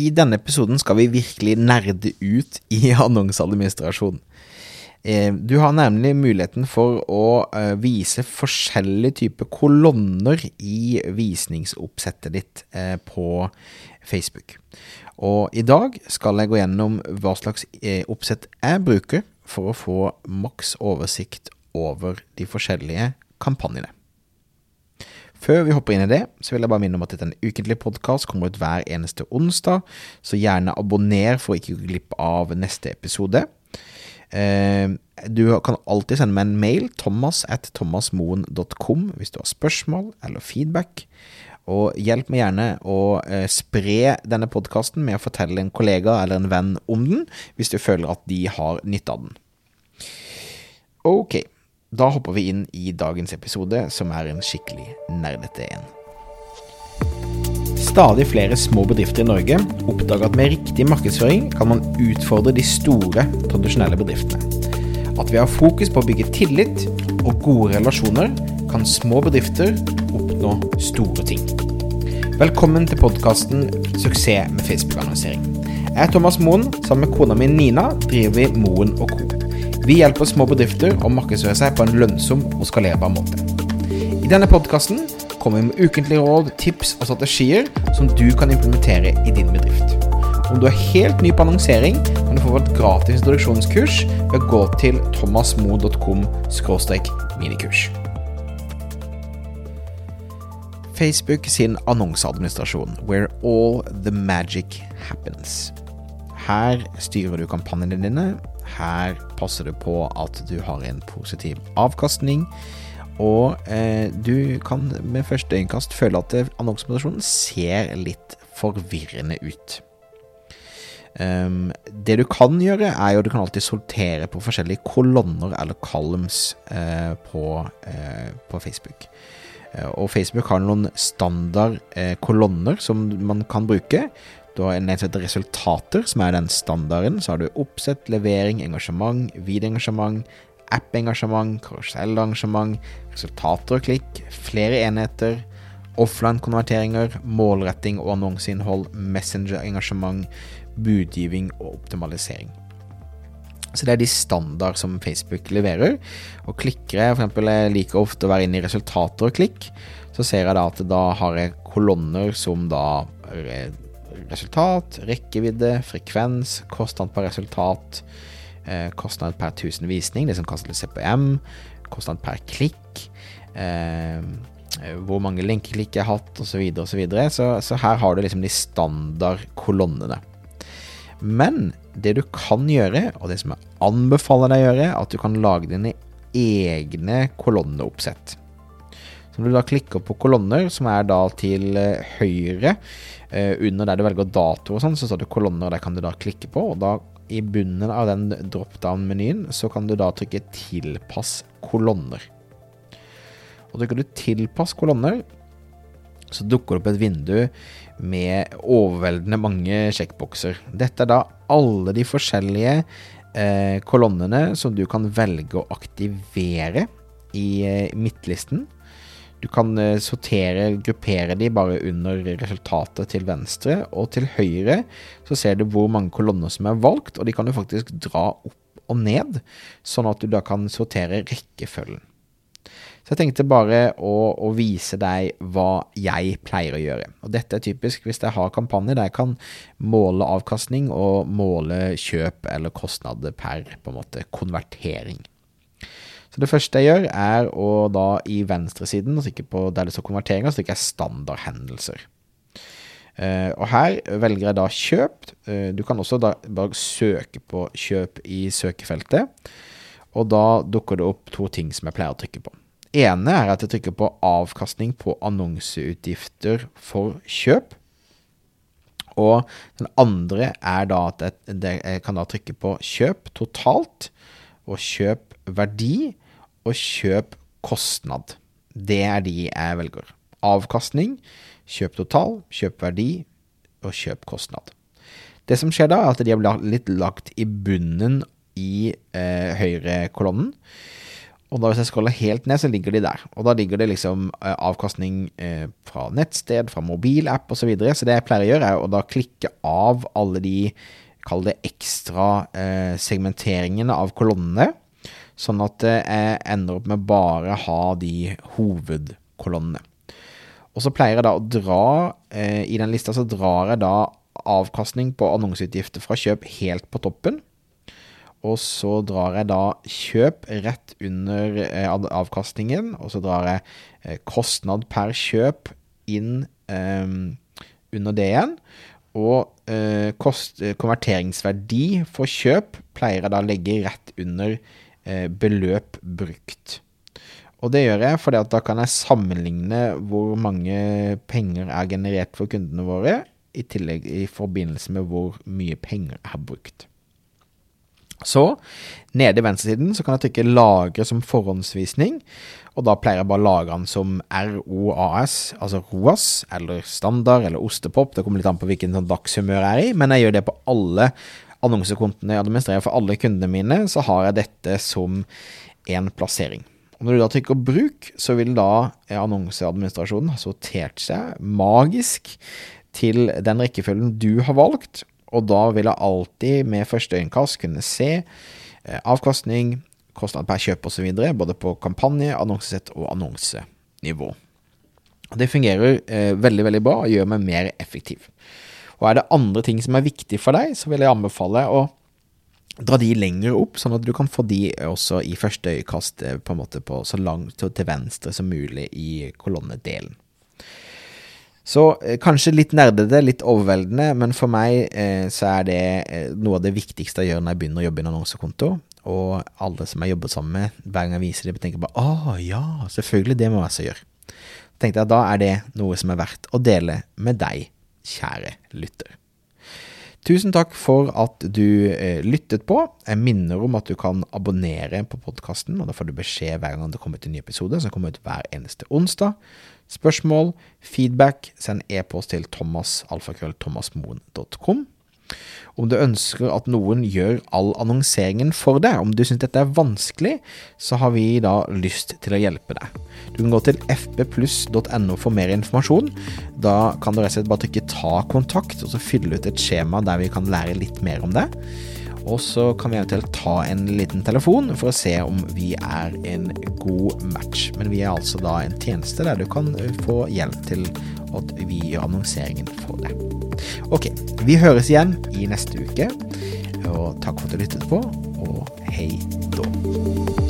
I denne episoden skal vi virkelig nerde ut i annonseadministrasjon. Eh, du har nemlig muligheten for å eh, vise forskjellige typer kolonner i visningsoppsettet ditt eh, på Facebook. Og i dag skal jeg gå gjennom hva slags oppsett jeg bruker for å få maks oversikt over de forskjellige kampanjene. Før vi hopper inn i det, så vil jeg bare minne om at dette er en ukentlig podkast, kommer ut hver eneste onsdag, så gjerne abonner for å ikke gå glipp av neste episode. Eh, du kan alltid sende meg en mail, thomas at thomasmoen.com, hvis du har spørsmål eller feedback. Og hjelp meg gjerne å eh, spre denne podkasten med å fortelle en kollega eller en venn om den, hvis du føler at de har nytte av den. Ok. Da hopper vi inn i dagens episode, som er en skikkelig nerdete en. Stadig flere små bedrifter i Norge oppdager at med riktig markedsføring kan man utfordre de store, tradisjonelle bedriftene. At vi har fokus på å bygge tillit og gode relasjoner, kan små bedrifter oppnå store ting. Velkommen til podkasten 'Suksess med Facebook-annonsering'. Jeg er Thomas Moen. Sammen med kona mi Nina driver vi Moen og Co. Vi hjelper små bedrifter å markedsføre seg på en lønnsom og skalerbar måte. I denne podkasten kommer vi med ukentlige råd, tips og strategier som du kan implementere i din bedrift. Om du er helt ny på annonsering, kan du få et gratis introduksjonskurs ved å gå til thomasmo.com minikurs. Facebook sin annonseadministrasjon, where all the magic happens. Her styrer du kampanjene dine her passer det på at du har en positiv avkastning. Og eh, du kan med første øyekast føle at annonsepresentasjonen ser litt forvirrende ut. Um, det du kan gjøre, er jo du kan alltid sortere på forskjellige kolonner eller columns eh, på, eh, på, Facebook. Uh, og Facebook har noen standard kolonner som man kan bruke. Du har en som resultater, som er den standarden. Så har du oppsett, levering, engasjement, videoengasjement, app-engasjement, karusellengasjement, resultater og klikk, flere enheter, offline-konverteringer, målretting og annonseinnhold, messenger-engasjement, budgivning og optimalisering. Så det er de standard som Facebook leverer. Og klikker jeg f.eks. liker ofte å være inne i resultater og klikk, så ser jeg da at da har jeg kolonner som da resultat, rekkevidde, frekvens, kostnad per resultat, eh, kostnad per 1000 visning, det som kalles CPM, kostnad per klikk, eh, hvor mange lenkeklikk jeg har hatt, osv., osv. Så, videre, så Så her har du liksom de standardkolonnene. Men det du kan gjøre, og det som jeg anbefaler deg å gjøre, at du kan lage dine egne kolonneoppsett. Så når du da klikker på kolonner, som er da til eh, høyre, Eh, under der du velger dato og sånn, så står det kolonner, og der kan du da klikke på. Og da i bunnen av den drop-down-menyen så kan du da trykke 'tilpass kolonner'. Og trykker du 'tilpass kolonner', så dukker det opp et vindu med overveldende mange sjekkbokser. Dette er da alle de forskjellige eh, kolonnene som du kan velge å aktivere i eh, midtlisten. Du kan eh, sortere, gruppere de bare under resultatet til venstre, og til høyre så ser du hvor mange kolonner som er valgt, og de kan du faktisk dra opp og ned, sånn at du da kan sortere rekkefølgen. Så jeg tenkte bare å, å, vise deg hva jeg pleier å gjøre. Og dette er typisk hvis jeg har kampanjer der jeg kan måle avkastning og måle kjøp eller kostnader per måte konvertering. Så det første jeg gjør, er å da i venstresiden, på der det står konverteringer, så trykker jeg standardhendelser. Uh, og her velger jeg da kjøp. Uh, du kan også da bare søke på kjøp i søkefeltet. Og da dukker det opp to ting som jeg pleier å trykke på. ene er at jeg trykker på avkastning på annonseutgifter for kjøp. Og den andre er da at jeg, jeg kan da trykke på kjøp totalt og kjøp verdi og kjøp kostnad. Det er de jeg velger. Avkastning, kjøp total, kjøp verdi og kjøp kostnad. Det som skjer da, er at de har litt lagt i bunnen i eh, høyre kolonnen. Og da hvis jeg scroller helt ned, så ligger de der. Og da ligger det liksom eh, avkastning eh, fra nettsted, fra mobilapp osv. Så, videre. så det jeg pleier å gjøre, er å da klikke av alle de, kall det ekstra eh, segmenteringene av kolonnene. Sånn at jeg ender opp med bare ha de hovedkolonnene. Og så pleier jeg da å dra I den lista så drar jeg da avkastning på annonseutgifter fra kjøp helt på toppen. Og så drar jeg da kjøp rett under eh, avkastningen, og så drar jeg eh, kostnad per kjøp inn eh, under det igjen. Og eh, kost, eh, konverteringsverdi for kjøp pleier jeg da å legge rett under eh, beløp brukt. Og det gjør jeg fordi at da kan jeg sammenligne hvor mange penger er generert for kundene våre, i tillegg i forbindelse med hvor mye penger er brukt. Så nede i venstresiden så kan jeg trykke 'lagre som forhåndsvisning', og da pleier jeg bare å lagre den som ROAS, altså ROAS, eller standard, eller ostepop. Det kommer litt an på hvilken sånn dagshumør jeg er i, men jeg gjør det på alle annonsekontene jeg administrerer for alle kundene mine, så har jeg dette som en plassering. Og når du da trykker 'bruk', så vil da annonseadministrasjonen ha sortert seg magisk til den rekkefølgen du har valgt, og da vil jeg alltid med første øyekast kunne se eh, avkastning, kostnad per kjøp osv., både på kampanje, annonsesett og annonsenivå. Det fungerer eh, veldig veldig bra og gjør meg mer effektiv. Og Er det andre ting som er viktig for deg, så vil jeg anbefale å dra de lenger opp, sånn at du kan få de også i første øyekast eh, på en måte på så langt til venstre som mulig i kolonnedelen. Så eh, kanskje litt nerdete, litt overveldende, men for meg eh, så er det eh, noe av det viktigste jeg gjør når jeg begynner å jobbe i en annonsekonto. Og alle som jeg jobber sammen med, hver gang jeg viser det, tenker bare å ja, selvfølgelig, det må jeg også gjøre. tenkte jeg da er det noe som er verdt å dele med deg, kjære lytter. Tusen takk for at du eh, lyttet på. Jeg minner om at du kan abonnere på podkasten, og da får du beskjed hver gang det kommer ut en ny episode, som kommer ut hver eneste onsdag. Spørsmål, feedback, send e-post til thomasalfakrøllthomasmoen.com. Om du ønsker at noen gjør all annonseringen for deg, om du syns dette er vanskelig, så har vi da lyst til å hjelpe deg. Du kan gå til fbpluss.no for mer informasjon. Da kan du rett og slett bare trykke 'ta kontakt', og så fylle ut et skjema der vi kan lære litt mer om det. Og så kan vi eventuelt ta en liten telefon for å se om vi er en god match. Men vi er altså da en tjeneste der du kan få hjelp til at vi gjør annonseringen for deg. Ok, vi høres igjen i neste uke. Og takk for at du lyttet på, og hei da.